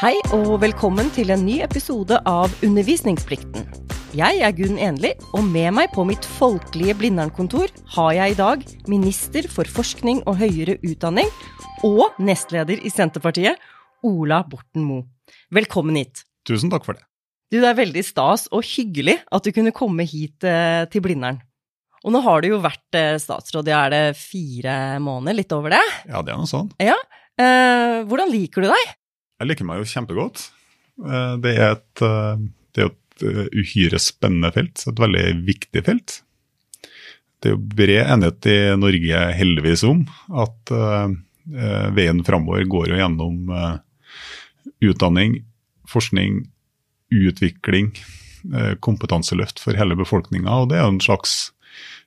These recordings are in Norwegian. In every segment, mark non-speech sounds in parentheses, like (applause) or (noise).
Hei og velkommen til en ny episode av Undervisningsplikten. Jeg er Gunn Enli, og med meg på mitt folkelige Blindern-kontor har jeg i dag minister for forskning og høyere utdanning og nestleder i Senterpartiet, Ola Borten Moe. Velkommen hit. Tusen takk for det. Du, Det er veldig stas og hyggelig at du kunne komme hit eh, til Blindern. Og nå har du jo vært eh, statsråd i er det fire måneder, litt over det? Ja, det er noe sånn. Ja. Eh, hvordan liker du deg? Jeg liker meg jo kjempegodt. Eh, Det er et, eh, det er et eh, uhyre spennende felt, et veldig viktig felt. Det er jo bred enighet i Norge heldigvis om at veien framover går jo gjennom utdanning, forskning, utvikling, kompetanseløft for hele befolkninga. Og det er jo en slags,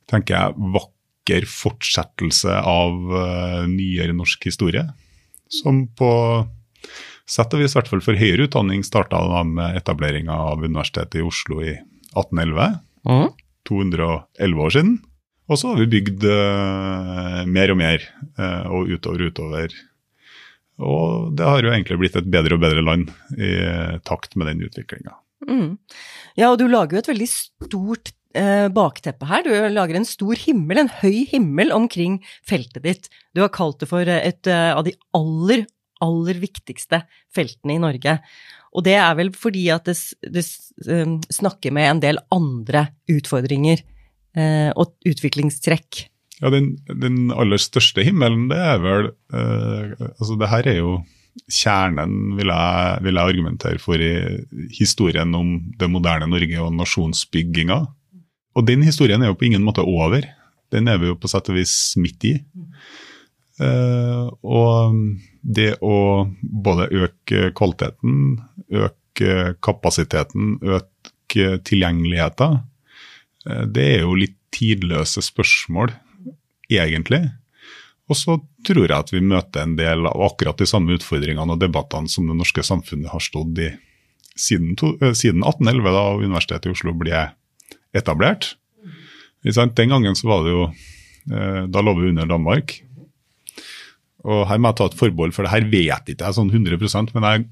tenker jeg, vakker fortsettelse av nyere norsk historie. Som på sett og vis, i hvert fall for høyere utdanning, starta med etableringa av Universitetet i Oslo i 1811. Mm. 211 år siden. Og så har vi bygd uh, mer og mer, uh, og utover og utover. Og det har jo egentlig blitt et bedre og bedre land i takt med den utviklinga. Mm. Ja, og du lager jo et veldig stort eh, bakteppe her. Du lager en stor himmel, en høy himmel omkring feltet ditt. Du har kalt det for et av de aller, aller viktigste feltene i Norge. Og det er vel fordi at det, det eh, snakker med en del andre utfordringer eh, og utviklingstrekk. Ja, den, den aller største himmelen, det er vel eh, Altså, det her er jo kjernen, vil jeg, vil jeg argumentere for, i historien om det moderne Norge og nasjonsbygginga. Og den historien er jo på ingen måte over. Den er vi jo på sett og vis midt i. Eh, og det å både øke kvaliteten, øke kapasiteten, øke tilgjengeligheten, eh, det er jo litt tidløse spørsmål, egentlig. Og så tror jeg at vi møter en del av akkurat de samme utfordringene og debattene som det norske samfunnet har stått i siden, to, eh, siden 1811, da Universitetet i Oslo ble etablert. Den gangen så var det jo eh, Da lå vi under Danmark. Og her må jeg ta et forbehold, for det her vet ikke jeg sånn 100% men jeg,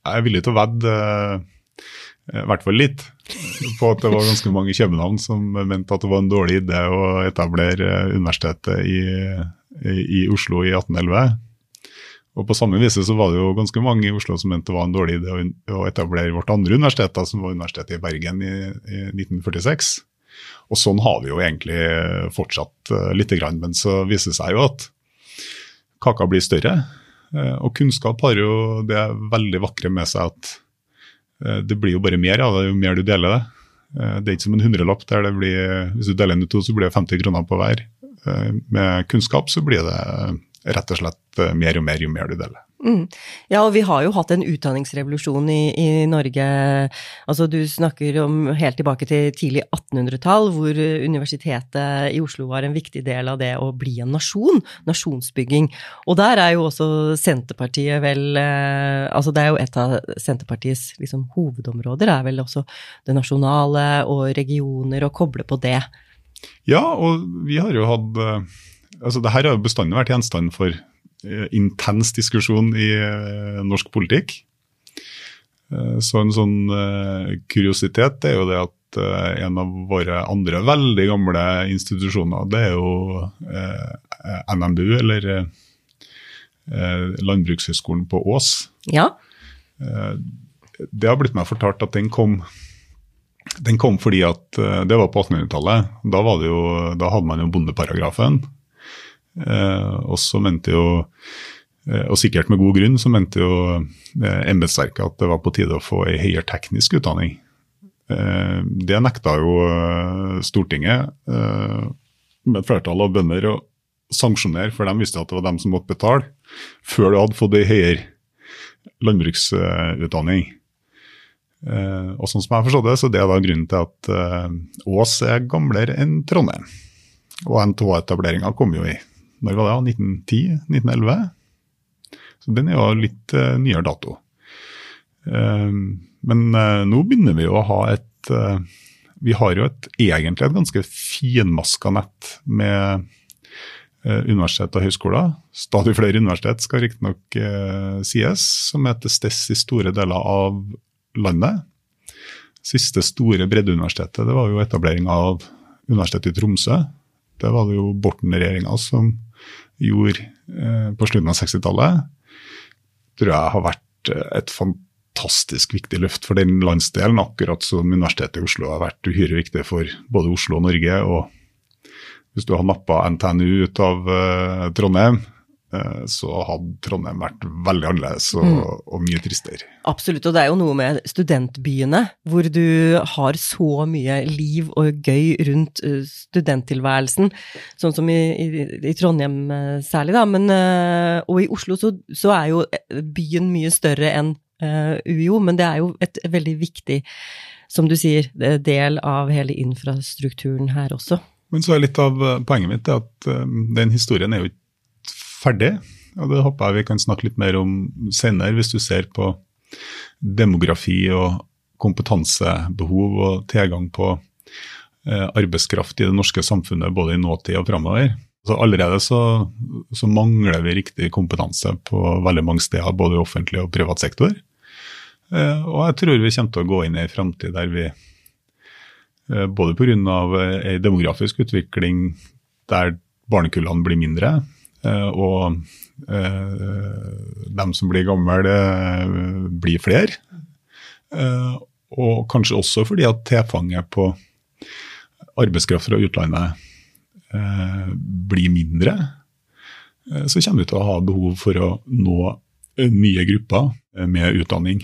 jeg er villig til å vedde eh, i hvert fall litt på at det var ganske mange i København som mente at det var en dårlig idé å etablere eh, universitetet i, i, i Oslo i 1811. Og på samme vis så var det jo ganske mange i Oslo som mente det var en dårlig idé å, etablere vårt andre universitet, da, som var Universitetet i Bergen i, i 1946. Og sånn har vi jo egentlig fortsatt uh, lite grann, men så viser det seg jo at kaka blir større. Eh, og kunnskap har jo det veldig vakre med seg at eh, det blir jo bare mer av det jo mer du deler det. Eh, Det er ikke som en hundrelapp der det blir, hvis du deler den i to, så blir det 50 kroner på hver. Med kunnskap så blir det rett og slett mer og mer jo mer du deler. Mm. Ja, og vi har jo hatt en utdanningsrevolusjon i, i Norge. Altså, du snakker om helt tilbake til tidlig 1800-tall, hvor Universitetet i Oslo var en viktig del av det å bli en nasjon. Nasjonsbygging. Og der er jo også Senterpartiet vel eh, Altså, det er jo et av Senterpartiets liksom, hovedområder, er vel også det nasjonale og regioner, og koble på det. Ja, og vi har jo hatt eh, altså det her har jo bestandig vært gjenstand for intens diskusjon i eh, norsk politikk. Eh, så en sånn eh, kuriositet er jo det at eh, en av våre andre veldig gamle institusjoner, det er jo eh, NMBU, eller eh, eh, Landbrukshøgskolen på Ås. Ja. Eh, det har blitt meg fortalt at den kom, den kom fordi at eh, det var på 1800-tallet. Da, var det jo, da hadde man jo bondeparagrafen. Eh, og så mente jo, eh, og sikkert med god grunn, så mente jo eh, embetsverket at det var på tide å få ei høyere teknisk utdanning. Eh, det nekta jo Stortinget, med et flertall av bønder, å sanksjonere, for de visste at det var dem som måtte betale, før du hadde fått ei høyere landbruksutdanning. Og sånn som jeg forstod det, så det er da grunnen til at Ås er gamlere enn Trondheim. Og NTH-etableringa kom jo i når var det, 1910-1911? Så den er jo litt uh, nyere dato. Uh, men uh, nå begynner vi jo å ha et eh, Vi har jo et, egentlig et ganske finmaska nett med universitet og høyskoler. Stadig flere universitet skal riktignok uh, sies, som er til stede i store deler av landet. Siste store breddeuniversitetet det var jo etablering av Universitetet i Tromsø. Det var det jo Borten-regjeringa som gjorde eh, på slutten av 60-tallet. Tror jeg har vært eh, et fantastisk viktig løft for den landsdelen, akkurat som Universitetet i Oslo har vært uhyre viktig for både Oslo og Norge. og hvis du har nappa NTNU ut av uh, Trondheim, så hadde Trondheim vært veldig annerledes og, mm. og, mye tristere. Absolutt, og det er jo noe med studentbyene, hvor du har så mye liv og gøy rundt uh, studenttilværelsen, sånn som i, i, i Trondheim særlig, da. Men, og i Oslo så, så, er jo byen mye større enn UiO, men det er jo et veldig viktig, som du sier, del av hele infrastrukturen her også. Men så er litt av eh, poenget mitt at den historien er jo ikke ferdig. og Det håper jeg vi kan snakke litt mer om senere, hvis du ser på demografi og kompetansebehov og tilgang på uh, arbeidskraft i det norske samfunnet både i nåtid og framover. Så allerede så, så, mangler vi riktig kompetanse på veldig mange steder, både i offentlig og privat sektor. Uh, og jeg tror vi kommer til å gå inn i en framtid der vi Eh, både pga. ei eh, demografisk utvikling der barnekullene blir mindre, eh, og dem som blir gamle, blir flere. Og kanskje også fordi at tilfanget på arbeidskraft fra utlandet blir mindre. Så kommer vi til å ha behov for å nå nye grupper med utdanning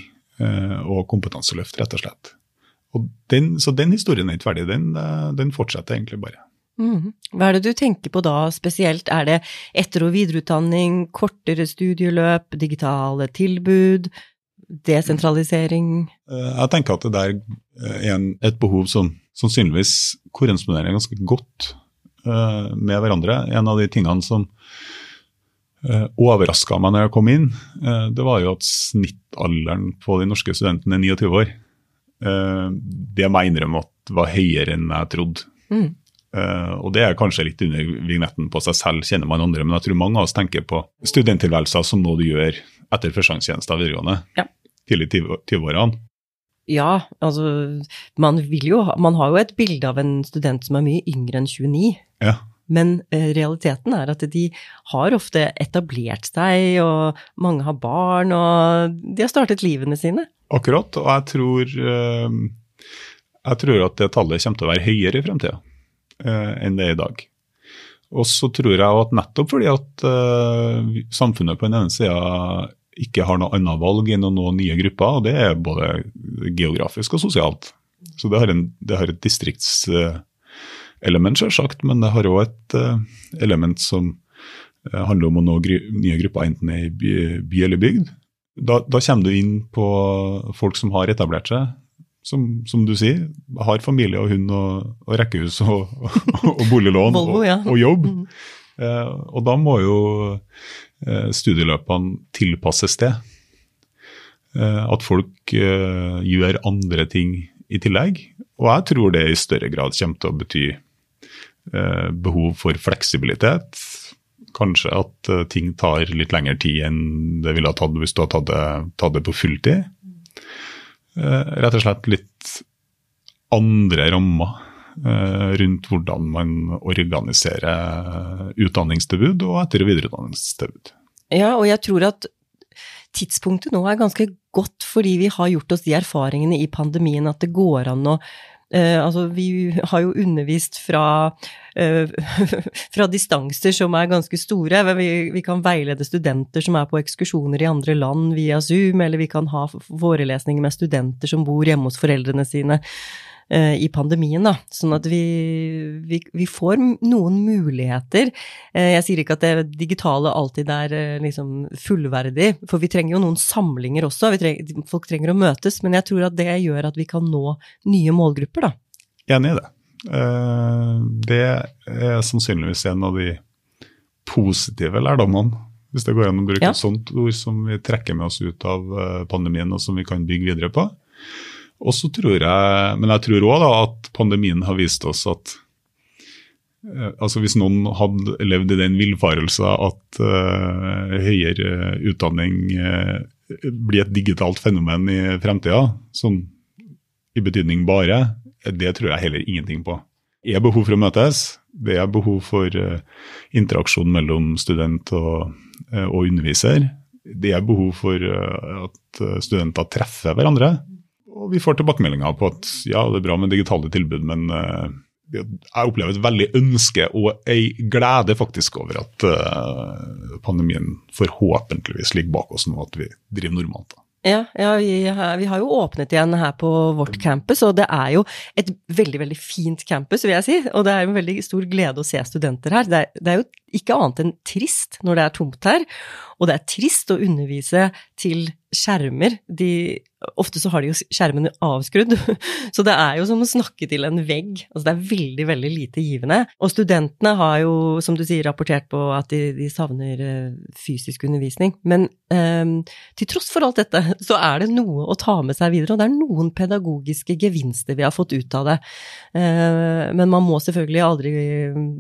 og kompetanseløft, rett og slett. Den, så den historien er ikke ferdig, den, eh, den fortsetter egentlig bare. Mm. Hva er det du tenker på da spesielt? Er det etter- og videreutdanning, kortere studieløp, digitale tilbud, desentralisering? Eh, jeg tenker at det der er en, et behov som sannsynligvis korresponderer ganske godt uh, med hverandre. En av de tingene som uh, overraska meg når jeg kom inn, uh, det var jo at snittalderen på de norske studentene er 29 år. Uh, det må jeg innrømme at var høyere enn jeg trodde. Mm. Uh, og det er kanskje litt under vignetten på seg selv, kjenner man andre, men jeg tror mange av oss tenker på studenttilværelser som noe du gjør etter førstegangstjeneste videregående. Ja. Tidlig 20-årene. Ja, altså man vil jo Man har jo et bilde av en student som er mye yngre enn 29. Ja. Men uh, realiteten er at de har ofte etablert seg, og mange har barn, og de har startet livene sine. Akkurat, og jeg tror, eh, jeg tror at det tallet kommer til å være høyere i fremtida eh, enn det er i dag. Og så tror jeg at nettopp fordi at uh, samfunnet på den ene sida ikke har noe annet valg enn å nå nye grupper, og det er både geografisk og sosialt. Så det har, en, det har et distriktselement, uh, selvsagt, men det har òg et uh, element som handler om å nå nye grupper, enten i by, by eller bygd. Da, da, kommer du inn på folk som har etablert seg. Som, som du sier, har familie og hund og, og rekkehus og, og, boliglån (laughs) Volvo, ja. og, jobb. Mm. Eh, og da må jo eh, studieløpene tilpasses det. Eh, at folk eh, gjør andre ting i tillegg. Og jeg tror det i større grad kommer til å bety eh, behov for fleksibilitet Kanskje at uh, ting tar litt lengre tid enn det ville ha tatt hvis du hadde tatt det, tatt det på fulltid. Uh, rett og slett litt andre rammer uh, rundt hvordan man organiserer utdanningstilbud og etter- og videreutdanningstilbud. Ja, og jeg tror at tidspunktet nå er ganske godt fordi vi har gjort oss de erfaringene i pandemien at det går an å Uh, altså, vi har jo undervist fra, eh, (laughs) fra distanser som er ganske store. Vi, vi, kan veilede studenter som er på ekskursjoner i andre land via Zoom, eller vi kan ha forelesninger med studenter som bor hjemme hos foreldrene sine. Eh, i pandemien, da. Sånn at vi, vi, vi, får noen muligheter. Eh, jeg sier ikke at det digitale alltid er eh, liksom fullverdig, for vi trenger jo noen samlinger også. Trenger, folk trenger å møtes, men jeg tror at det gjør at vi kan nå nye målgrupper, da. Enig i det. Det er sannsynligvis en av de positive lærdommene, hvis det går an å bruke ja. et sånt ord som vi trekker med oss ut av pandemien, og som vi kan bygge videre på. Og så tror jeg, Men jeg tror òg at pandemien har vist oss at Eh, altså Hvis noen hadde levd i den villfarelse at uh, høyere utdanning uh, blir et digitalt fenomen i fremtida, sånn i betydning bare, det tror jeg heller ingenting på. Det er behov for å møtes. Det er behov for uh, interaksjon mellom student og, og, underviser. Det er behov for at studenter treffer hverandre. Og vi får tilbakemeldinger på at ja, det er bra med digitale tilbud, men jeg opplever et veldig ønske og ei glede faktisk over at uh, pandemien forhåpentligvis ligger bak oss nå, at vi driver normalt. da. Ja, ja vi, vi, har jo åpnet igjen her på vårt campus, og det er jo et veldig veldig fint campus, vil jeg si. Og det er en veldig stor glede å se studenter her. Det er, det er jo ikke annet enn trist når det er tomt her, og det er trist å undervise til skjermer. De Ofte så har de jo skjermene avskrudd, (laughs) så det er jo som å snakke til en vegg. Altså det er veldig, veldig lite givende. Og studentene har jo, som du sier, rapportert på at de, de savner eh, fysisk undervisning. Men um, til tross for alt dette, (laughs) så er det noe å ta med seg videre, og det er noen pedagogiske gevinster vi har fått ut av det. Uh, men man må selvfølgelig aldri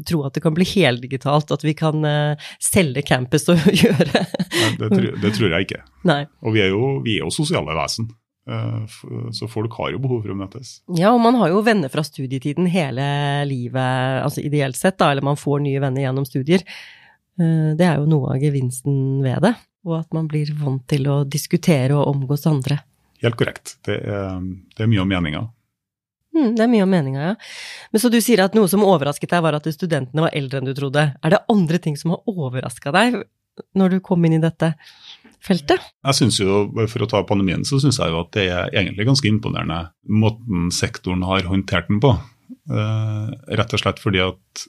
tro at det kan bli (laughs) heldigitalt, at vi kan uh, selge campus og (laughs) gjøre Nei, det, tror, det, tror jeg ikke. Nei. Og vi er jo, vi er jo sosiale vesen. Eh, så folk har jo behov for å møtes. Ja, og man har jo venner fra studietiden hele livet, altså ideelt sett, da, eller man får nye venner gjennom studier. Eh, det er jo noe av gevinsten ved det, og at man blir vant til å diskutere og omgås andre. Helt korrekt. Det er, det er mye om meninga. Mm, det er mye om meninga, ja. Men så du sier at noe som overrasket deg, var at studentene var eldre enn du trodde. Er det andre ting som har overraska deg når du kom inn i dette? feltet? Jeg synes jo, For å ta pandemien, så syns jeg jo at det er egentlig ganske imponerende måten sektoren har håndtert den på. Uh, rett og slett fordi at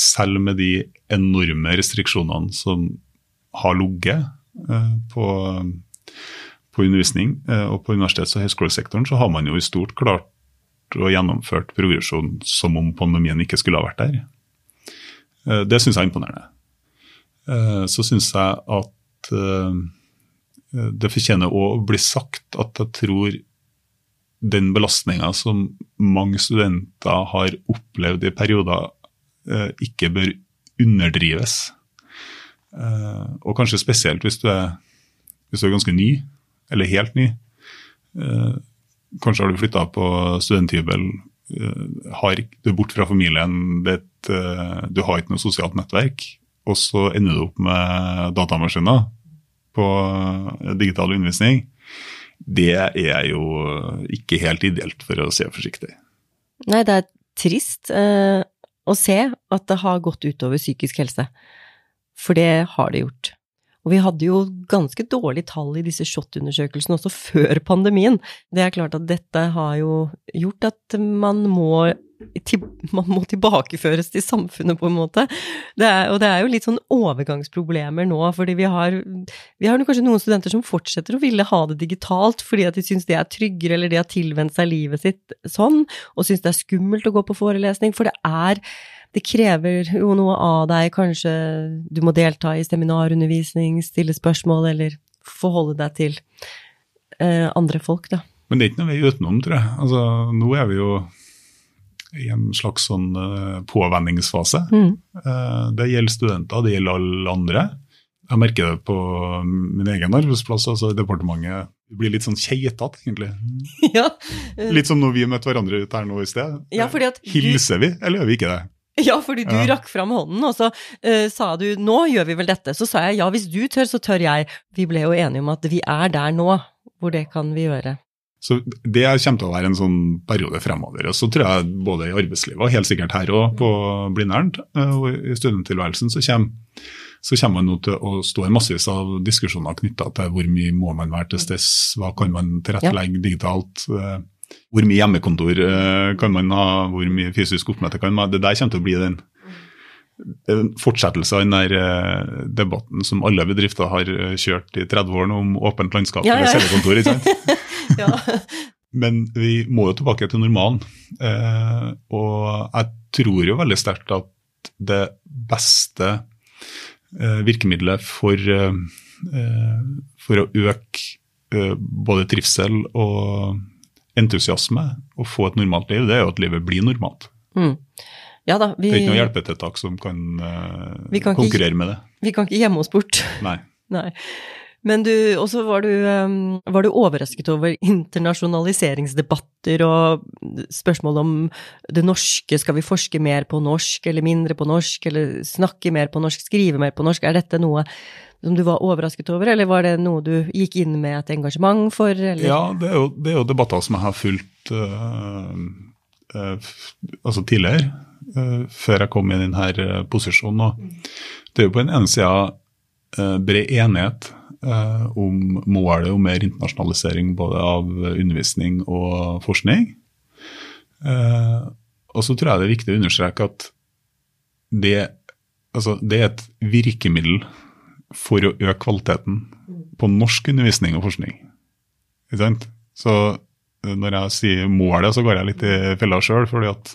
selv med de enorme restriksjonene som har ligget uh, på, på, undervisning uh, og på universitets- og høyskolesektoren, så har man jo i stort klart og gjennomført progresjon som om pandemien ikke skulle ha vært der. Det syns jeg er imponerende. Så syns jeg at uh, det fortjener å bli sagt at jeg tror den belastninga som mange studenter har opplevd i perioder, ikke bør underdrives. Og kanskje spesielt hvis du, er, hvis du er ganske ny, eller helt ny. Kanskje har du flytta på studenthybel, du er borte fra familien, det, du har ikke noe sosialt nettverk og så ender du opp med datamaskiner på digital undervisning, det er jo ikke helt ideelt, for å si forsiktig. Nei, det er trist eh, å se at det har gått utover psykisk helse. For det har det gjort. Og vi hadde jo ganske dårlige tall i disse SHoT-undersøkelsene også før pandemien. Det er klart at dette har jo gjort at man må man må tilbakeføres til samfunnet, på en måte. Det er, og det er jo litt sånn overgangsproblemer nå, fordi vi har, vi har kanskje noen studenter som fortsetter å ville ha det digitalt fordi at de syns det er tryggere, eller de har tilvent seg livet sitt sånn, og syns det er skummelt å gå på forelesning, for det er det krever jo noe av deg, kanskje du må delta i seminarundervisning, stille spørsmål, eller forholde deg til eh, andre folk, da. Men det er ikke noe vei utenom, tror jeg. Altså, nå er vi jo i en slags sånn uh, påvenningsfase. Mm. Uh, det gjelder studenter, det gjelder alle andre. Jeg merker det på min egen arbeidsplass, altså i departementet. Vi blir litt sånn keitete, egentlig. (laughs) Ja. litt som når vi møtte hverandre ute her nå i sted. Ja, Hilser vi, eller gjør vi ikke det? (laughs) Ja, fordi du ja. rakk fram hånden, og så uh, sa du 'nå gjør vi vel dette'. Så sa jeg 'ja, hvis du tør, så tør jeg'. Vi ble jo enige om at vi er der nå, hvor det kan vi gjøre. Så Det kommer til å være en sånn periode fremover. Og så tror jeg både i arbeidslivet og helt sikkert her òg på Blindern eh, og i studenttilværelsen så kommer, så kommer man nå til å stå i massevis av diskusjoner knytta til hvor mye må man være til stede, hva kan man tilrettelegge digitalt. Eh, hvor mye hjemmekontor eh, kan man ha, hvor mye fysisk oppmøte kan man ha. Det der kommer til å bli den en fortsettelse av den der debatten som alle bedrifter har kjørt i 30 år nå om åpent landskap ja, ja. eller cellekontor. ikke sant? (laughs) ja. Men vi må jo tilbake til normalen. Eh, og jeg tror jo veldig sterkt at det beste eh, virkemidlet for, eh, for å øke eh, både trivsel og entusiasme og få et normalt liv, det er jo at livet blir normalt. Mm. Ja da, vi, Det er ikke noe hjelpetiltak som kan, uh, kan kan ikke- konkurrere med det. vi kan ikke gjemme oss bort. Nei. (laughs) Nei. Men du, også var du, um, var du overrasket over internasjonaliseringsdebatter og spørsmål om det norske, skal vi forske mer på norsk eller mindre på norsk, eller snakke mer på norsk, skrive mer på norsk? Er dette noe som du var overrasket over, eller var det noe du gikk inn med et engasjement for? Eller? Ja, det er, jo, det er jo debatter som jeg har fulgt uh, uh, altså tidligere, uh, før jeg kom i denne posisjonen. Og det er jo på den ene sida bred enighet uh, om målet om mer internasjonalisering både av undervisning og forskning. Eh, og så tror jeg det er viktig å understreke at det, altså, det er et virkemiddel for å øke kvaliteten på norsk undervisning og forskning. Ikke sant? Så eh, når jeg sier målet, så går jeg litt i fella sjøl, at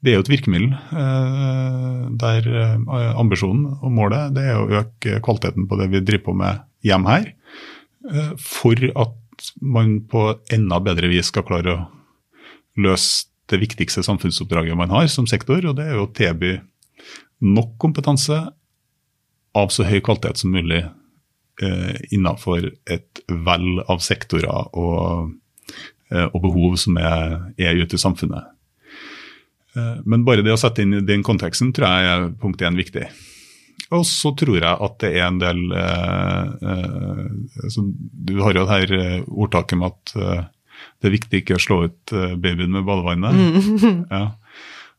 det er jo et virkemiddel eh, der eh, ambisjonen og målet det er å øke kvaliteten på det vi driver på med hjem her, eh, for at man på enda bedre vis skal klare å løse det viktigste samfunnsoppdraget man har som sektor, og det er jo å tilby nok kompetanse av så høy kvalitet som mulig eh, innenfor et vell av sektorer og, eh, og behov som er, er ute i samfunnet. Men bare det å sette inn i den konteksten tror jeg er punkt én viktig. Og så tror jeg at det er en del eh, eh, så Du har jo det her eh, ordtaket med at eh, det er viktig ikke å slå ut eh, babyen med badevannet. (laughs) Ja.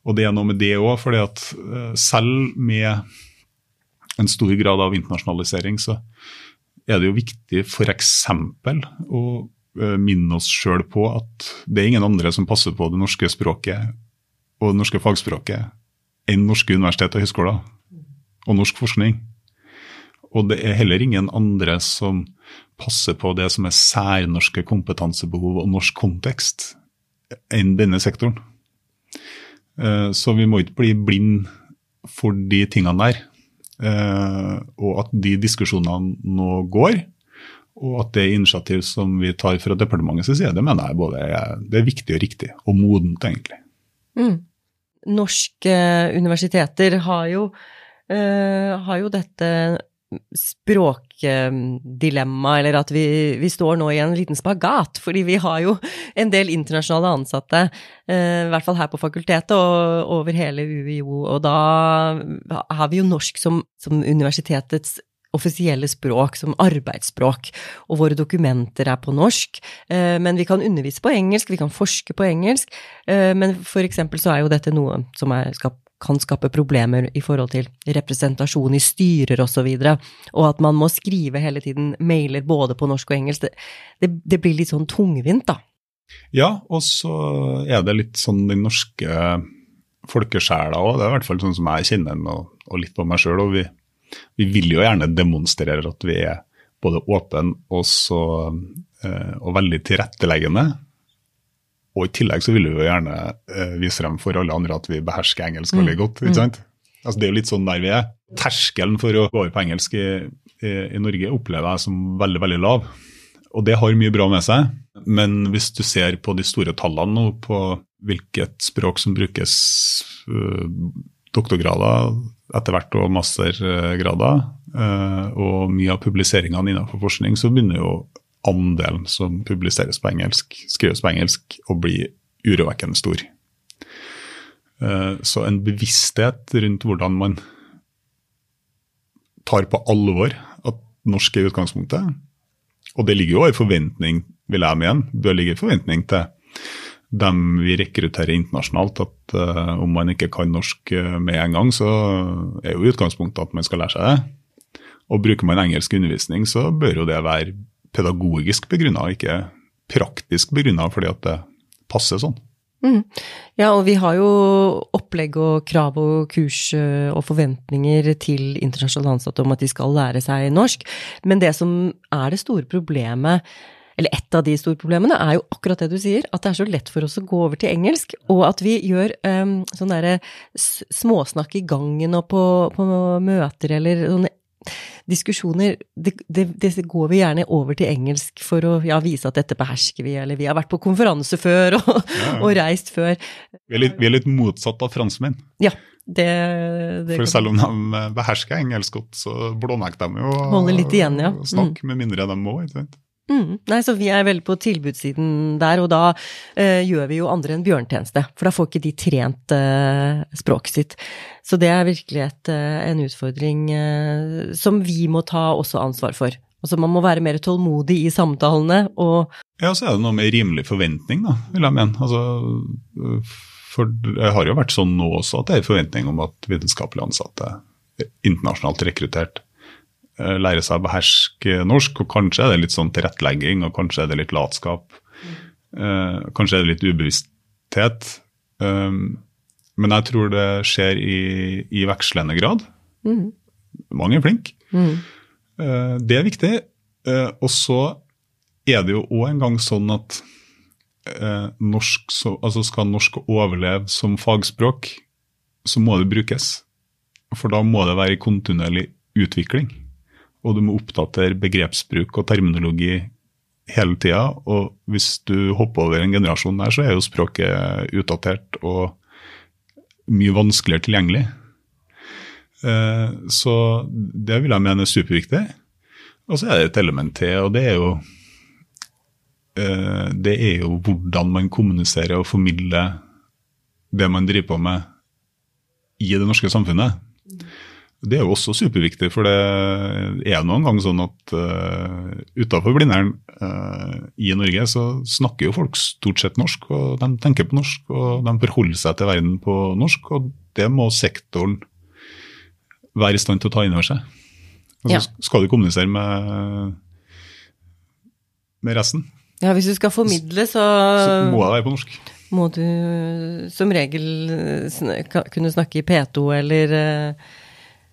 Og det er noe med det òg, fordi at eh, selv med en stor grad av internasjonalisering, så er det jo viktig f.eks. å minne oss sjøl på at det er ingen andre som passer på det norske språket og det norske fagspråket enn norske universitet og høyskoler og norsk forskning. Og det er heller ingen andre som passer på det som er særnorske kompetansebehov og norsk kontekst enn denne sektoren. Eh, Så vi må ikke bli blind for de tingene der. Eh, og at de diskusjonene nå går, og at det initiativ som vi tar fra departementets side, det mener jeg både er, det er viktig og riktig, og modent, egentlig. Mm. Norske universiteter har jo, har jo dette språkdilemma, eller at vi, vi står nå i en liten spagat, fordi vi har jo en del internasjonale ansatte, eh, i hvert fall her på fakultetet og over hele UiO, og da har vi jo norsk som, som universitetets offisielle språk som arbeidsspråk, og våre dokumenter er på norsk. Eh, Men vi kan undervise på engelsk, vi kan forske på engelsk, eh, men for eksempel så er jo dette noe som er, skap, kan skape problemer i forhold til representasjon i styrer osv., og, så videre, og at man må skrive hele tiden mailer både på norsk og engelsk. Det, det, det blir litt sånn tungvint, da. Ja, og så er det litt sånn den norske folkesjela òg. Det er i hvert fall sånn som jeg kjenner den, og, og litt på meg sjøl. Og vi, vi vil jo gjerne demonstrere at vi er både åpne og, så, eh, og veldig tilretteleggende. Og i tillegg så vil vi jo gjerne eh, vise frem for alle andre at vi behersker engelsk veldig godt. ikke sant? Altså Det er jo litt sånn der vi er. Terskelen for å gå over på engelsk i, i, i Norge opplever jeg som veldig, veldig lav. Og det har mye bra med seg. Men hvis du ser på de store tallene nå, på hvilket språk som brukes øh, doktorgrader etter hvert og mastergrader, øh, og mye av publiseringene innenfor forskning, så begynner jo andelen som publiseres på engelsk, skrives på engelsk, og blir urovekkende stor. Eh, Så en bevissthet rundt hvordan man tar på alvor at norsk er utgangspunktet. Og det ligger jo i forventning, vil jeg mene, bør ligge i forventning til dem vi rekrutterer internasjonalt, at uh, om man ikke kan norsk eh, med en gang, så er jo utgangspunktet at man skal lære seg det. Og bruker man engelsk undervisning, så bør jo det være pedagogisk begrunna, ikke praktisk begrunna fordi at det passer sånn. Mm. Ja, og vi har jo opplegg og krav og kurs øh, og forventninger til internasjonale ansatte om at de skal lære seg norsk, men det som er det store problemet, eller et av de store problemene, er jo akkurat det du sier, at det er så lett for oss å gå over til engelsk, og at vi gjør um, sånn derre småsnakk i gangen og på, på møter eller sånne diskusjoner det, det, det, går vi gjerne over til engelsk for å ja, vise at dette behersker vi, eller vi har vært på konferanse før og, ja. og reist før. Vi er, litt, vi er litt motsatt av franskmenn. Ja, det, det For selv om de behersker engelsk godt, så blånekter de jo å ja. snakke mm. med mindre de må. ikke sant? Mm. Nei, så vi er veldig på tilbudssiden der, og da eh, gjør vi jo andre en bjørntjeneste. For da får ikke de trent eh, språket sitt. Så det er virkelig et, eh, en utfordring eh, som vi må ta også ansvar for. Altså man må være mer tålmodig i samtalene og Ja, så er det noe med rimelig forventning, da, vil jeg mene. Altså, for det har jo vært sånn nå også at det er forventning om at vitenskapelig ansatte, internasjonalt rekruttert, lære seg å beherske norsk. og Kanskje er det litt sånn tilrettelegging, og kanskje er det litt latskap. Uh, kanskje er det litt ubevissthet. Um, men jeg tror det skjer i, i vekslende grad. Mm. Mange er flinke. Mm. Uh, det er viktig. Uh, og så er det jo òg en gang sånn at norsk, så, altså skal norsk overleve som fagspråk, så må det brukes. For da må det være i kontinuerlig utvikling og du må oppdatere begrepsbruk og terminologi hele tida. Og hvis du hopper over en generasjon der, så er jo språket utdatert og mye vanskeligere tilgjengelig. Eh, så det vil jeg mene er superviktig. Og så er det et element til, og det er jo eh, det er jo hvordan man kommuniserer og formidler det man driver på med i det norske samfunnet. Det er jo også superviktig, for det er noen gang sånn at uh, utafor Blindern uh, i Norge så snakker jo folk stort sett norsk, og de tenker på norsk, og de forholder seg til verden på norsk, og det må sektoren være i stand til å ta inn over seg. Altså, så ja. skal du kommunisere med, med resten. Ja, hvis du skal formidle, så Så må jeg være på norsk. Må du som regel kunne snakke i P2 eller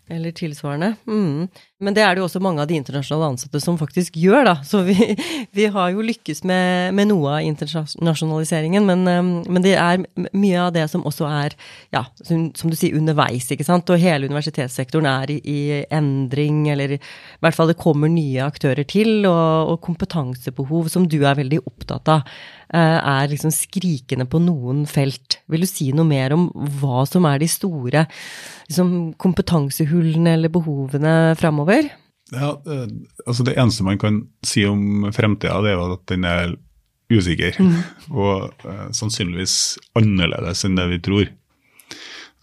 eller tilsvarende. Mm. Men det er det jo også mange av de internasjonale ansatte som faktisk gjør, da. Så vi, (laughs) vi har jo lykkes med, med, noe av internasjonaliseringen, men, um, men, det er mye av det som også er, ja, som, som, du sier, underveis, ikke sant. Og hele universitetssektoren er i, i, endring, eller i hvert fall det kommer nye aktører til, og, og kompetansebehov som du er veldig opptatt av. Eh, er liksom skrikende på noen felt. Vil du si noe mer om hva som er de store liksom, kompetansehullene eller behovene framover? Ja, eh, altså Det eneste man kan si om fremtida, det er jo at den er usikker. Mm. (laughs) Og uh, sannsynligvis annerledes enn det vi tror.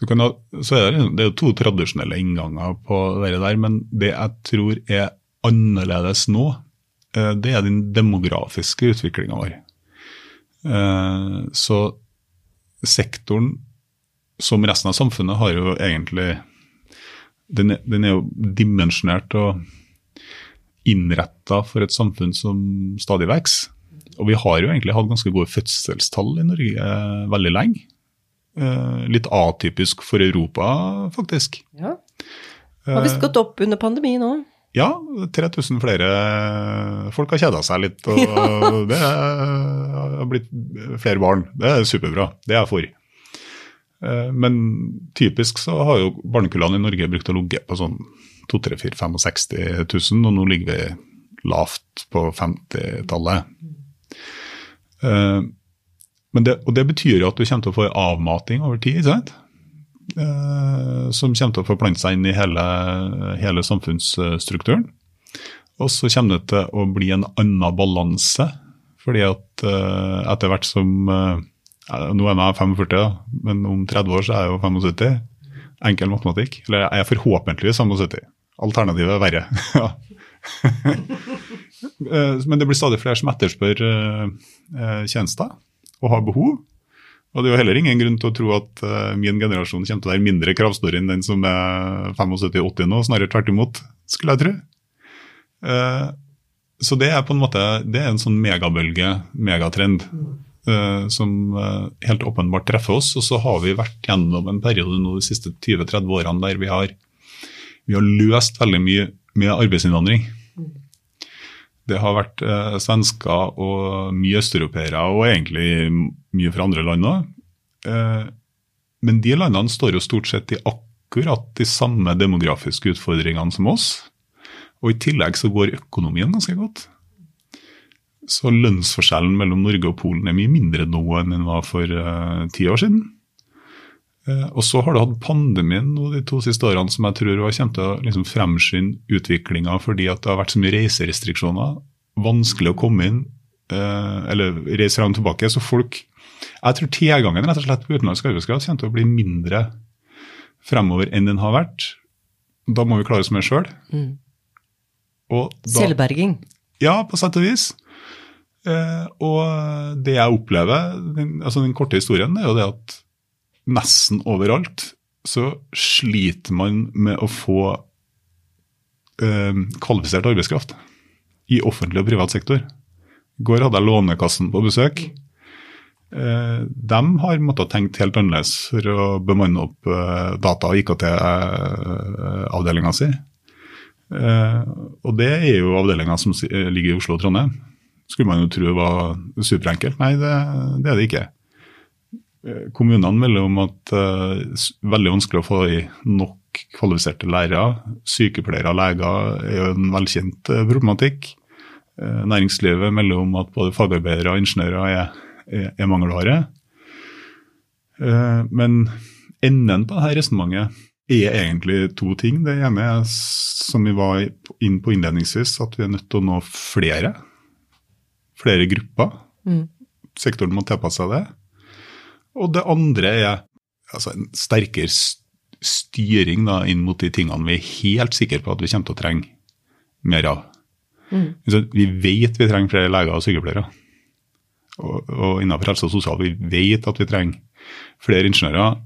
Ha, så er det, det er jo to tradisjonelle innganger på det der, men det jeg tror er annerledes nå, uh, det er den demografiske utviklinga vår. Eh, så sektoren, som resten av samfunnet, har jo egentlig Den den er jo dimensjonert og innretta for et samfunn som stadig vokser. Og vi har jo egentlig hatt ganske gode fødselstall i Norge eh, veldig lenge. Eh, litt atypisk for Europa, faktisk. Ja. Har visst gått opp under pandemien òg. Ja, 3000 flere folk har kjeda seg litt. Og (laughs) ja. det har blitt flere barn. Det er superbra. Det er jeg for. Eh, men typisk så har jo barnekullene i Norge brukt å ligge på sånn 2 3 4 65 000, og nå ligger vi lavt på 50-tallet. Det, og det betyr jo at du kommer til å få avmating over tid. sant? Eh, som kommer til å forplante seg inn i hele, hele samfunnsstrukturen. Og så kommer det til å bli en annen balanse, fordi at etter hvert som Nå er jeg 45, men om 30 år så er jeg jo 75. Enkel matematikk. Eller jeg er forhåpentligvis 75. Alternativet er verre. (laughs) (laughs) men det blir stadig flere som etterspør tjenester og har behov. Og det er jo heller ingen grunn til å tro at min generasjon kommer til å være mindre kravstor enn den som er 75-80 nå, snarere tvert imot, skulle jeg tro. Så det er på en måte det er en sånn megabølge, megatrend, som helt åpenbart treffer oss. Og så har vi vært gjennom en periode nå de siste 20-30 årene der vi har, vi har løst veldig mye med arbeidsinnvandring. Det har vært eh, svensker og mye østeuropeere, og egentlig mye fra andre land òg. Eh, men de landene står jo stort sett i akkurat de samme demografiske utfordringene som oss. Og i tillegg så går økonomien ganske godt. Så lønnsforskjellen mellom Norge og Polen er mye mindre nå enn den var for uh, ti år siden. Uh, og så har du hatt pandemien nå de to siste årene som jeg tror har kommet til å liksom fremskynde utviklinga fordi at det har vært så mye reiserestriksjoner. Vanskelig å komme inn uh, eller reise fram og tilbake. Så folk Jeg tror tilgangen rett og slett på utenlandsk arbeidskraft kommer til å bli mindre fremover enn den har vært. Da må vi klare oss med sjøl. Mm. Selvberging? Ja, på sett og vis. Eh, og det jeg opplever, den, altså den korte historien, er jo det at nesten overalt så sliter man med å få eh, kvalifisert arbeidskraft. I offentlig og privat sektor. I går hadde jeg Lånekassen på besøk. Eh, de har måttet tenkt helt annerledes for å bemanne opp eh, data- og IKT-avdelinga si. Eh, og det er jo avdelinga som ligger i Oslo og Trondheim skulle man jo tro var superenkelt. Nei, det, det er det ikke. Eh, kommunene melder om at det uh, veldig vanskelig å få i nok kvalifiserte lærere. Sykepleiere og leger er jo en velkjent uh, problematikk. Næringslivet melder om at både fagarbeidere og ingeniører er, er, er mangelvare. men enden på dette resonnementet er egentlig to ting. Det ene er, som vi var inn på innledningsvis, at vi er nødt til å nå flere flere grupper. Mm. Sektoren må tilpasse seg det. Og det andre er altså, en sterkere styring da, inn mot de tingene vi er helt sikre på at vi kommer til å trenge mer av. Mm. Vi vet vi trenger flere leger og sykepleiere. Og, og innenfor helse og sosial vi vet at vi trenger flere ingeniører.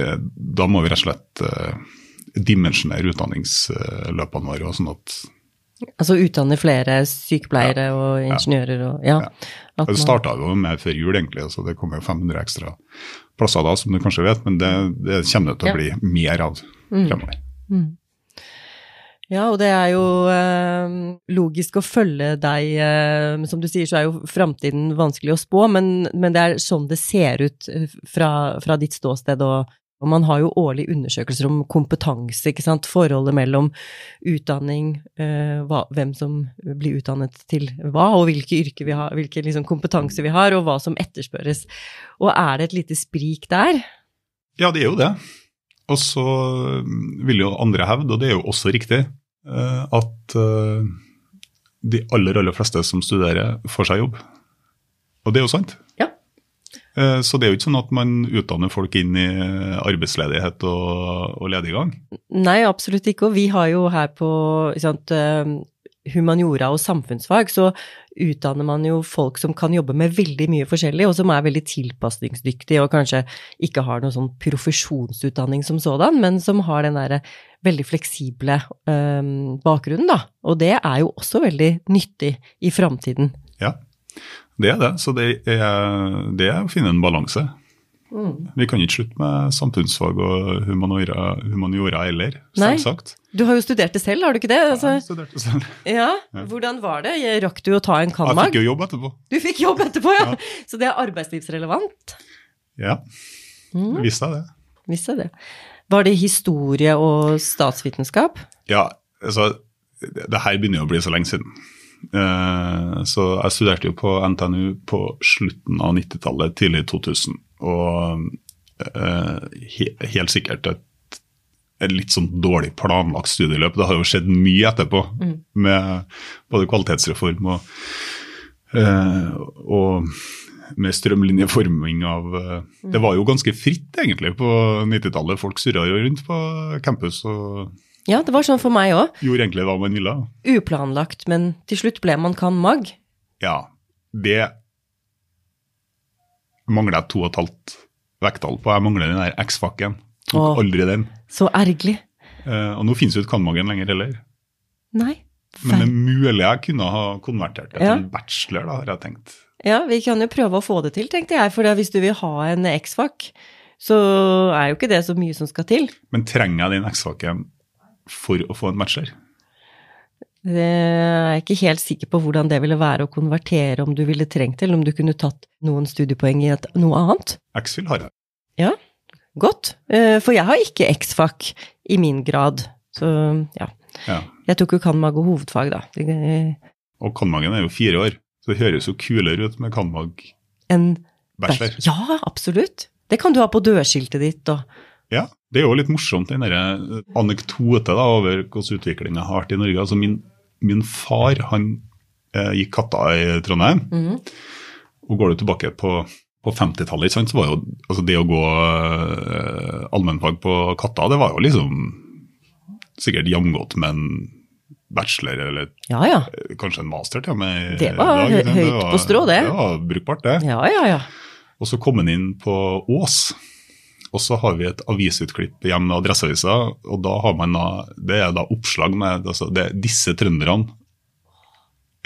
Eh, da må vi rett og slett eh, dimensjonere utdanningsløpene våre. sånn at Altså utdanne flere sykepleiere ja. og ingeniører og ja. ja. Det starta jo med før jul, egentlig. så Det kommer jo 500 ekstra plasser da, som du kanskje vet. Men det, det kommer det til å bli mer av mm. fremover. Mm. Ja, og det er jo eh, logisk å følge deg. Eh, som du sier, så er jo framtiden vanskelig å spå, men, men, det er sånn det ser ut eh, fra, fra ditt ståsted og, og man har jo årlige undersøkelser om kompetanse, ikke sant. Forholdet mellom utdanning, eh, hvem som blir utdannet til hva, og hvilke yrker vi har, hvilke liksom, kompetanse vi har, og hva som etterspørres. Og er det et lite sprik der? Ja, det er jo det. Og så vil jo andre hevde, og det er jo også riktig, eh, at eh, de aller, aller fleste som studerer, får seg jobb. Og det er jo sant. Eh, så det er jo ikke sånn at man utdanner folk inn i arbeidsledighet og, og lediggang? Nei, absolutt ikke. Og vi har jo her på sant, eh, humaniora og samfunnsfag, så utdanner man jo folk som kan jobbe med veldig mye forskjellig, og som er veldig tilpasningsdyktige og kanskje ikke har noen sånn profesjonsutdanning som sådan, men som har den derre veldig fleksible bakgrunnen, da. Og det er jo også veldig nyttig i framtiden. Ja. Det er det. Så det er, det er å finne en balanse. Mm. Vi kan ikke slutte med samfunnsfag og humaniora, humaniora heller, selvsagt. Du har jo studert det selv, har du ikke det? Altså, ja, jeg studerte det selv. (laughs) Ja, Hvordan var det? Rakk du å ta en cand.mag.? Jeg fikk jo jobb etterpå. Du fikk jobb etterpå, ja. ja. Så det er arbeidslivsrelevant? Ja, mm. visste jeg det. Visste jeg det. Var det historie og statsvitenskap? Ja, altså det her begynner jo å bli så lenge siden. Eh, så jeg studerte jo på NTNU på slutten av 90-tallet, tidlig 2000. Og eh, helt sikkert et, et, litt sånn dårlig planlagt studieløp. Det har jo skjedd mye etterpå, mm. med både kvalitetsreform og, eh, og med strømlinjeforming av mm. Det var jo ganske fritt, egentlig, på 90-tallet. Folk surra jo rundt på campus og ja, det var sånn for meg òg. Gjorde egentlig hva man ville. Uplanlagt, men til slutt ble man kan mag. Ja, det mangler jeg to og et halvt vekttall på. Jeg mangler den der X-fakken. Tok Åh, aldri den. Så ergerlig. Uh, og nå finnes jo ikke Kan-magen lenger heller. Nei. Men det er mulig jeg kunne ha konvertert det til en bachelor, da, har jeg tenkt. Ja, vi kan jo prøve å få det til, tenkte jeg. For hvis du vil ha en X-fak, så er jo ikke det så mye som skal til. Men trenger jeg den X-facen for å få en bachelor? Det er jeg ikke helt sikker på hvordan det ville være å konvertere, om du ville trengt det, eller om du kunne tatt noen studiepoeng i noe annet. X-FIL har jeg. Ja, godt. Eh, for jeg har ikke X-FAC i min grad, så ja. Ja. Jeg tok jo Kanmag og hovedfag, da. Og Kanmagen er jo fire år, så det høres jo kulere ut med cand.mag. En Bachelor. Ja, absolutt. Det kan du ha på dørskiltet ditt og Ja, det er jo litt morsomt, den anekdote da, over hvordan utviklinga har vært i Norge. Altså min, min far han eh, gikk katta i Trondheim, Mhm. og går du tilbake på, på 50-tallet, så var jo altså det å gå eh, allmennfag på katta, det var jo liksom sikkert jamgodt med en bachelor eller Ja ja. eh, kanskje en master til og med. Det var dag, høyt det var- på strå, det. Det var brukbart, det. Ja ja ja. Og så kom han inn på Ås. Og så har vi et avisutklipp hjemme med Adresseavisa, og da har man da, det er da oppslag med altså det, Disse trønderne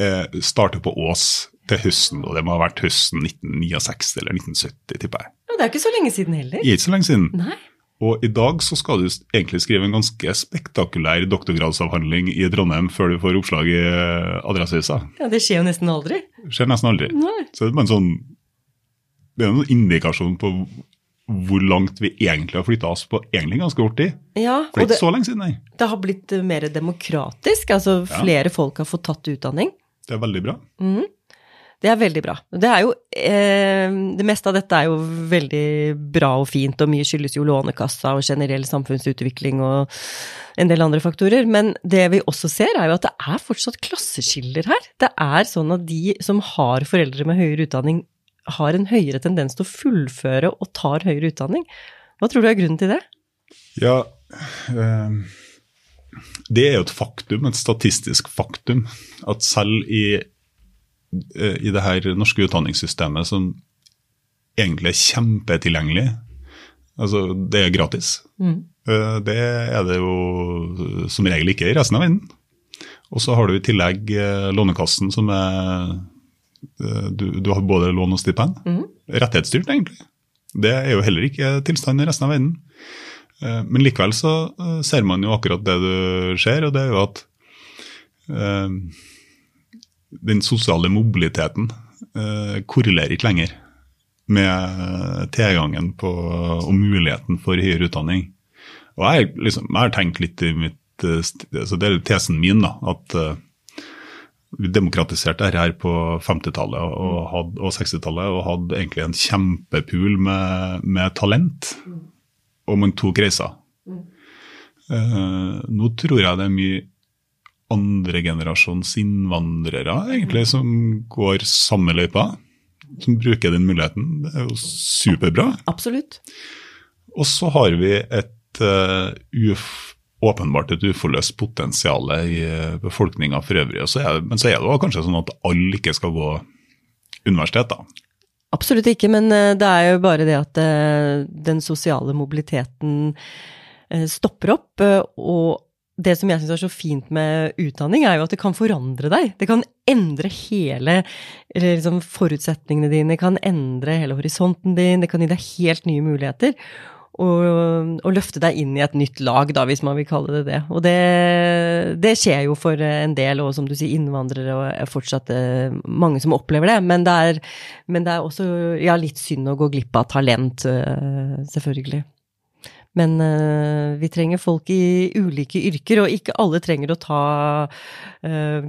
eh, starter på Ås til høsten, og det må ha vært høsten 1969 eller 1970, tipper jeg. Ja, Det er ikke så lenge siden heller. Det er ikke så lenge siden. Nei. Og i dag så skal du egentlig skrive en ganske spektakulær doktorgradsavhandling i Trondheim før du får oppslag i eh, Adresseavisa. Ja, Det skjer jo nesten aldri. Det Skjer nesten aldri. Nei. Så det er bare en sånn Det er en indikasjon på hvor langt vi egentlig har flytta oss på egentlig ganske kort tid. Ja, det er ikke så lenge siden, nei. det har blitt eh, mer demokratisk. Altså Ja. flere folk har fått tatt utdanning. Det er veldig bra. Mm. Det er veldig bra. Det er jo eh, Det meste av dette er jo veldig bra og fint, og mye skyldes jo Lånekassa og generell samfunnsutvikling og en del andre faktorer. Men det vi også ser, er jo at det er fortsatt klasseskiller her. Det er sånn at de som har foreldre med høyere utdanning, har en høyere tendens til å fullføre og tar høyere utdanning. Hva tror du er grunnen til det? Ja eh, Det er jo et faktum, et statistisk faktum, at selv i, eh, i det her norske utdanningssystemet som egentlig er kjempetilgjengelig, altså det er gratis, Mm. Eh, Det er det jo som regel ikke i resten av verden. Og så har du i tillegg eh, Lånekassen, som er du, du har både lån og stipend. Mm. Rettighetsstyrt, egentlig. Det er jo heller ikke tilstanden i resten av verden. Eh, Men likevel så eh, ser man jo akkurat det du ser, og det er jo at eh, den sosiale mobiliteten eh, korrelerer ikke lenger med tilgangen på og muligheten for høyere utdanning. Og jeg, liksom, jeg har tenkt litt i mitt så altså Det er tesen min, da, at eh, vi demokratiserte dette her på 50-tallet og, og 60-tallet og hadde egentlig en kjempepool med, med talent. Og man tok reiser. Eh, nå tror jeg det er mye andregenerasjons innvandrere egentlig som går samme løypa. Som bruker den muligheten. Det er jo superbra. Absolutt. Og så har vi et uh, uf, åpenbart et uforløst potensial i uh, befolkninga for øvrig. Så er, men så er det kanskje sånn at alle ikke skal gå universitet, da. Absolutt ikke, men eh, det er jo bare det at eh, den sosiale mobiliteten eh, stopper opp. eh, Og det som jeg syns er så fint med utdanning, er jo at det kan forandre deg. Det kan endre hele liksom, forutsetningene dine, det kan endre hele horisonten din, det kan gi deg helt nye muligheter. Og, og løfte deg inn i et nytt lag, da, hvis man vil kalle det det. Og det, det skjer jo for en del, og som du sier, innvandrere og fortsatt eh, mange som opplever det. Men det er, men det er også ja, litt synd å gå glipp av talent, eh, selvfølgelig. Men eh, vi trenger folk i ulike yrker, og ikke alle trenger å ta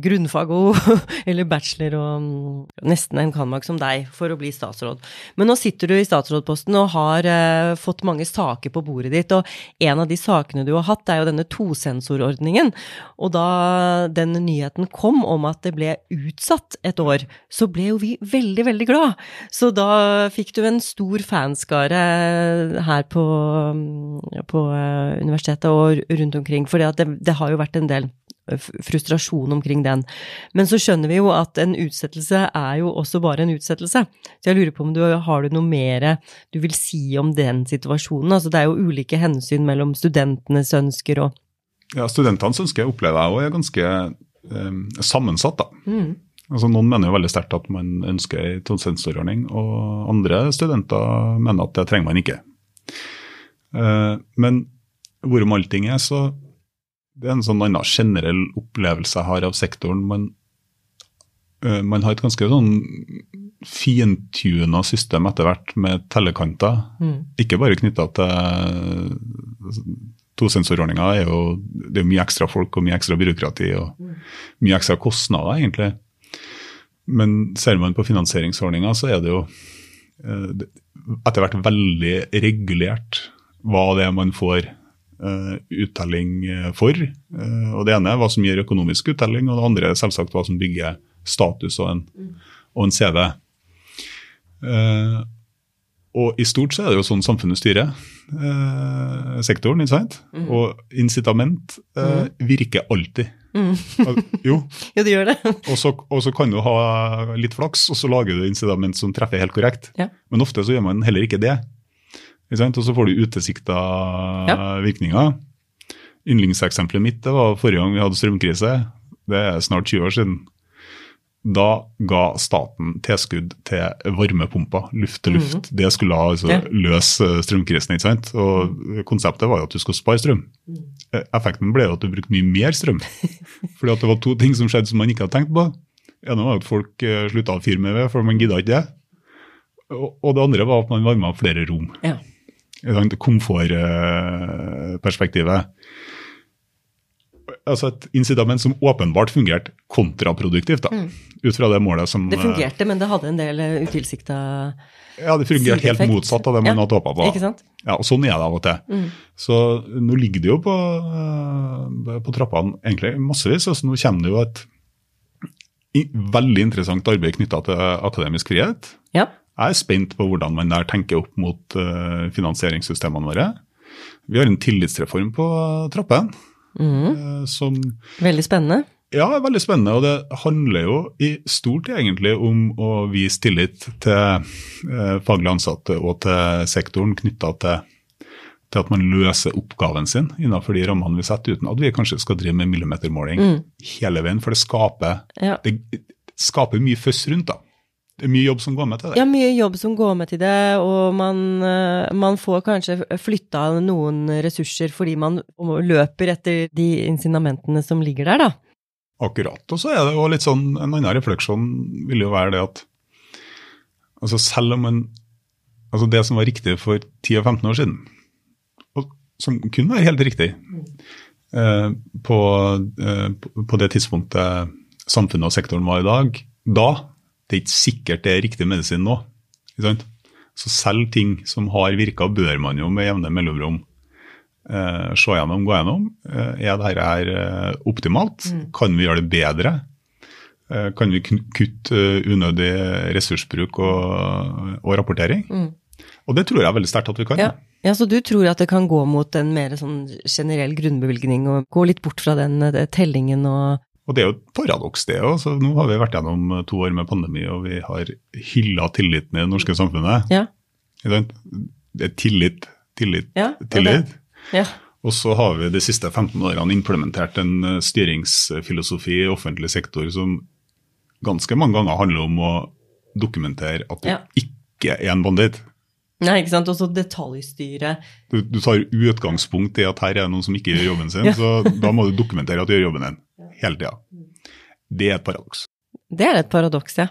grunnfag og, (laughs) eller bachelor og mm, nesten en kanmak som deg for å bli statsråd. Men nå sitter du i statsrådposten og har eh, fått mange saker på bordet ditt, og en av de sakene du har hatt, er jo denne tosensorordningen. Og da den nyheten kom om at det ble utsatt et år, så ble jo vi veldig, veldig glad. Så da fikk du en stor fanskare her på, på eh, universitetet og rundt omkring, for det, det har jo vært en del frustrasjon omkring den. Men så skjønner vi jo at en utsettelse er jo også bare en utsettelse. Så jeg lurer på om du har du noe mer du vil si om den situasjonen? Altså det er jo ulike hensyn mellom studentenes ønsker og Ja, Studentenes ønsker opplever jeg òg er ganske eh, sammensatt. da. mm. Altså Noen mener jo veldig sterkt at man ønsker en tosensorordning, og andre studenter mener at det trenger man ikke. Eh, men hvorom allting er, så det er en sånn annen generell opplevelse jeg har av sektoren. Man, uh, man har et ganske sånn fintuna system etter hvert med tellekanter. Mm. Ikke bare knytta til tosensorordninga er jo det er mye ekstra folk og mye ekstra byråkrati og mye ekstra kostnader, egentlig. Men ser man på finansieringsordninga, så er det jo uh, etter hvert veldig regulert hva det er man får uttelling for. Uh, og Det ene er hva som gir økonomisk uttelling, og det andre er selvsagt hva som bygger status og en, og en CV. Og i stort så er det jo sånn samfunnet styrer eh, sektoren, ikke sant? Mm. Og incitament eh, mm. virker alltid. Mm. jo. (laughs) jo, det gjør det. (laughs) og, så, og, så, kan du ha litt flaks, og så lager du incitament som treffer helt korrekt. Ja. Men ofte så gjør man heller ikke det. Og så får du utilsikta ja. virkninger. Yndlingseksempelet mitt det var forrige gang vi hadde strømkrise. Det er snart 20 år siden. Da ga staten tilskudd til varmepumper, luft til luft. Mm -hmm. Det skulle altså ja. løse strømkrisen. ikke sant? Og Konseptet var jo at du skulle spare strøm. Mm. Effekten ble jo at du brukte mye mer strøm. (laughs) Fordi at det var to ting som skjedde som man ikke hadde tenkt på. Det ene var at folk eh, slutta å fyre med ved, for man gidda ikke det. Og det andre var at man varma flere rom. Ja. Komfortperspektivet altså et incitament som åpenbart fungerte kontraproduktivt. da, mm. Ut fra det målet som Det fungerte, men det hadde en del eh, utilsikta Ja, det fungerte helt motsatt av det man ja. hadde håpa på. Ikke sant? Ja, og Sånn er det av og til. Mm. Så nå ligger det jo på, eh, på trappene egentlig massevis. altså Nå kommer det jo et veldig interessant arbeid knytta til akademisk frihet. Ja. Jeg er spent på hvordan man der tenker opp mot uh, finansieringssystemene våre. Vi har en tillitsreform på trappen. Mm. Som, veldig spennende. Ja, veldig spennende. Og det handler jo i stort egentlig om å vise tillit til eh, faglig ansatte og til sektoren knytta til, til, at man løser oppgaven sin innenfor de rammene vi setter, uten at vi kanskje skal drive med millimetermåling mm. hele veien. For det skaper, ja. det skaper mye føss rundt. da. Det er mye jobb som går med til det. Ja, mye jobb som går med til det, og man, eh, man får kanskje flytta noen ressurser fordi man løper etter de incinamentene som ligger der, da. Akkurat. Og så er det jo litt sånn, en annen refleksjon vil jo være det at altså selv om en Altså det som var riktig for 10-15 år siden, og som kunne være helt riktig eh, på, eh, på det tidspunktet samfunnet og sektoren var i dag, da det er ikke sikkert det er riktig medisin nå. Så selv ting som har virka, bør man jo med jevne mellomrom eh, se gjennom, gå gjennom. Eh, er dette her eh, optimalt? Mm. Kan vi gjøre det bedre? Eh, kan vi kutte uh, unødig ressursbruk og, og rapportering? Mm. Og det tror jeg veldig sterkt at vi kan. Ja. ja. Så du tror at det kan gå mot en mer sånn generell grunnbevilgning, og gå litt bort fra den eh, tellingen og og det er jo et paradoks, det òg. Nå har vi vært gjennom to år med pandemi, og vi har hylla tilliten i det norske samfunnet. Ja. Det er tillit, tillit, ja, tillit. Ja. Og så har vi de siste 15 årene implementert en eh, styringsfilosofi i offentlig sektor som ganske mange ganger handler om å dokumentere at du ikke er en banditt. Nei, ikke sant. Og så detaljstyre. Du, du, tar utgangspunkt i at her er det noen som ikke gjør jobben sin, ja. så da må du dokumentere at du gjør jobben din hele tida. Det er et paradoks. Det er et paradoks, ja.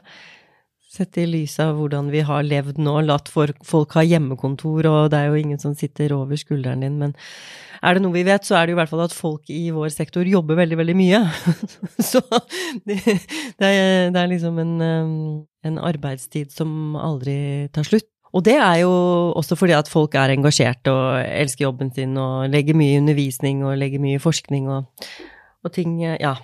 Sett i lys av hvordan vi har levd nå, latt folk ha hjemmekontor, og det er jo ingen som sitter over skulderen din, men er det noe vi vet, så er det jo i hvert fall at folk i vår sektor jobber veldig, veldig mye. (laughs) så det, det, er, det, er, liksom en, en arbeidstid som aldri tar slutt. Og det er jo også fordi at folk er engasjert og elsker jobben sin og legger mye undervisning og legger mye forskning og og ting ja,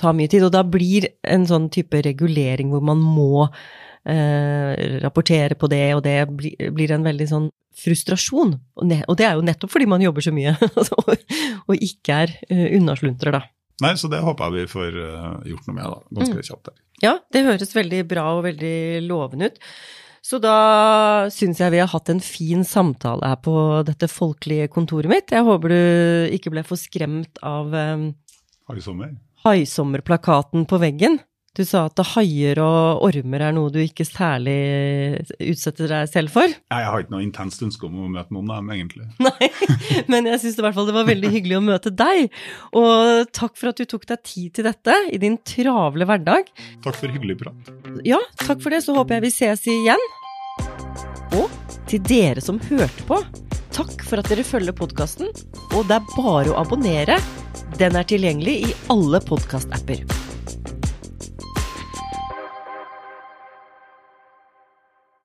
tar mye tid. Og da blir en sånn type regulering hvor man må eh, rapportere på det, og det blir, blir en veldig sånn frustrasjon. Og, det er jo nettopp fordi man jobber så mye, (laughs) altså, og, ikke er uh, unnasluntrer, da. Nei, så det håper jeg vi får uh, gjort noe med, da. Ganske mm. kjapt. Der. Ja, det høres veldig bra og veldig lovende ut. Så da syns jeg vi har hatt en fin samtale her på dette folkelige kontoret mitt. Jeg håper du ikke ble for skremt av um, Haisommer? Haisommerplakaten på veggen. Du sa at haier og ormer er noe du ikke særlig utsetter deg selv for? Nei, jeg har ikke noe intenst ønske om å møte noen av dem, egentlig. (laughs) Nei, men jeg syns i hvert fall det var veldig hyggelig å møte deg. Og takk for at du tok deg tid til dette i din travle hverdag. Takk for hyggelig prat. Ja, takk for det. Så håper jeg vi ses igjen. Og til dere som hørte på. Takk for at dere følger podkasten, og det er bare å abonnere. Den er tilgjengelig i alle podkastapper.